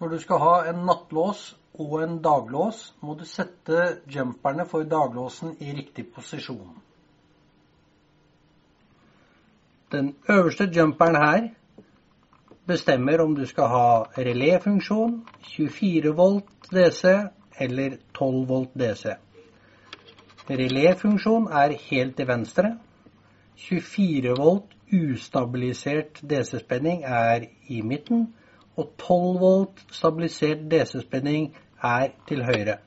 Når du skal ha en nattlås og en daglås, må du sette jumperne for daglåsen i riktig posisjon. Den øverste jumperen her bestemmer om du skal ha reléfunksjon, 24 volt DC eller 12 volt DC. Reléfunksjon er helt til venstre. 24 volt ustabilisert DC-spenning er i midten og 12 volt stabilisert DC-spenning er til høyre.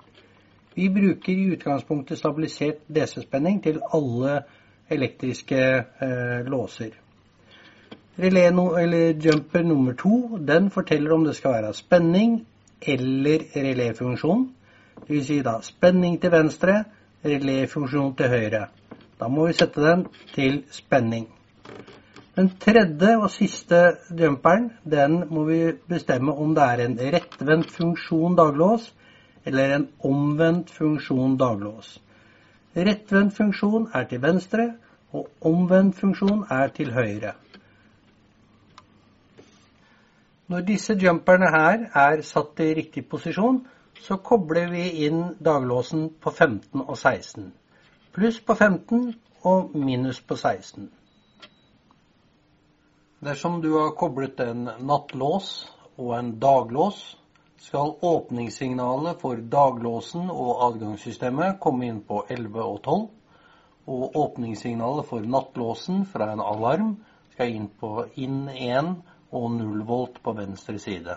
Vi bruker i utgangspunktet stabilisert DC-spenning til alle elektriske eh, låser. Relé eller jumper nummer to den forteller om det skal være spenning eller reléfunksjon. Vil si spenning til venstre, reléfunksjon til høyre. Da må vi sette den til spenning. Den tredje og siste jumperen den må vi bestemme om det er en rettvendt funksjon daglås eller en omvendt funksjon daglås. Rettvendt funksjon er til venstre, og omvendt funksjon er til høyre. Når disse jumperne her er satt i riktig posisjon, så kobler vi inn daglåsen på 15 og 16. Pluss på 15 og minus på 16. Dersom du har koblet en nattlås og en daglås, skal åpningssignalet for daglåsen og adgangssystemet komme inn på 11 og 12, og åpningssignalet for nattlåsen fra en alarm skal inn på inn 1 og 0 volt på venstre side.